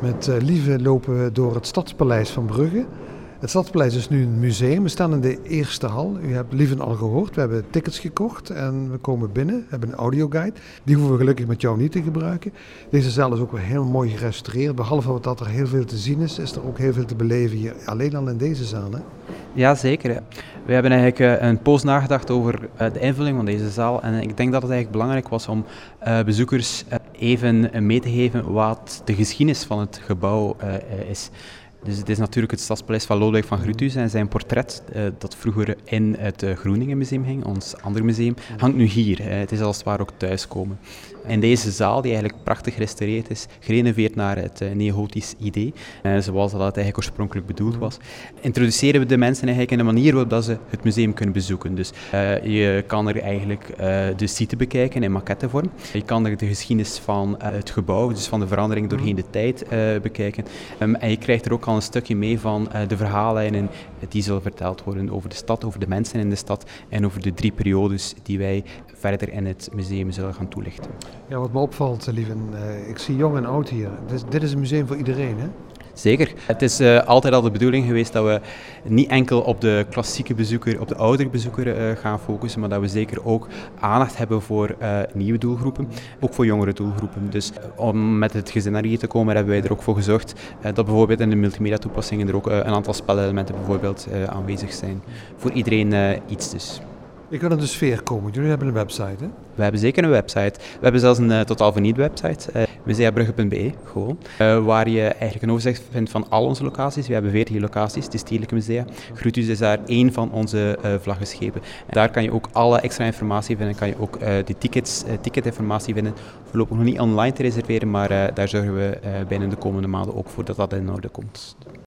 Met uh, Lieve lopen we door het Stadspaleis van Brugge. Het Stadspaleis is nu een museum. We staan in de eerste hal. U hebt Lieven al gehoord. We hebben tickets gekocht en we komen binnen. We hebben een audioguide. Die hoeven we gelukkig met jou niet te gebruiken. Deze zaal is ook weer heel mooi gerestaureerd. Behalve dat er heel veel te zien is, is er ook heel veel te beleven hier. Alleen al in deze zaal. Ja, zeker. We hebben eigenlijk eh, een poos nagedacht over eh, de invulling van deze zaal. En ik denk dat het eigenlijk belangrijk was om uh, bezoekers even mee te geven wat de geschiedenis van het gebouw is. Dus het is natuurlijk het Stadspaleis van Lodewijk van Grotius en zijn portret, uh, dat vroeger in het uh, Groeningen Museum hing, ons ander museum, hangt nu hier. Uh, het is als het ware ook thuiskomen. In deze zaal, die eigenlijk prachtig gerestaureerd is, gerenoveerd naar het neogotisch idee, zoals dat eigenlijk oorspronkelijk bedoeld was, introduceren we de mensen eigenlijk in een manier waarop ze het museum kunnen bezoeken. Dus je kan er eigenlijk de site bekijken in maquettevorm. Je kan er de geschiedenis van het gebouw, dus van de verandering doorheen de tijd, bekijken. Um, en je krijgt er ook al een stukje mee van uh, de verhaallijnen die zullen verteld worden over de stad, over de mensen in de stad en over de drie periodes die wij verder in het museum zullen gaan toelichten. Ja, wat me opvalt, Lieven, uh, ik zie jong en oud hier. Dit, dit is een museum voor iedereen, hè? Zeker. Het is uh, altijd al de bedoeling geweest dat we niet enkel op de klassieke bezoeker, op de oudere bezoeker uh, gaan focussen, maar dat we zeker ook aandacht hebben voor uh, nieuwe doelgroepen, ook voor jongere doelgroepen. Dus om met het gezin naar hier te komen, hebben wij er ook voor gezorgd dat bijvoorbeeld in de multimedia toepassingen er ook een aantal spelelementen bijvoorbeeld aanwezig zijn. Voor iedereen iets dus. Ik wil in de sfeer komen. Jullie hebben een website, hè? We hebben zeker een website. We hebben zelfs een uh, totaal vernieuwde website, uh, gewoon. Uh, waar je eigenlijk een overzicht vindt van al onze locaties. We hebben 14 locaties, het is Stedelijke Musea. Groetus is daar één van onze vlaggenschepen. En daar kan je ook alle extra informatie vinden. Kan je ook de tickets, ticketinformatie vinden. Voorlopig nog niet online te reserveren, maar daar zorgen we binnen de komende maanden ook voor dat dat in orde komt.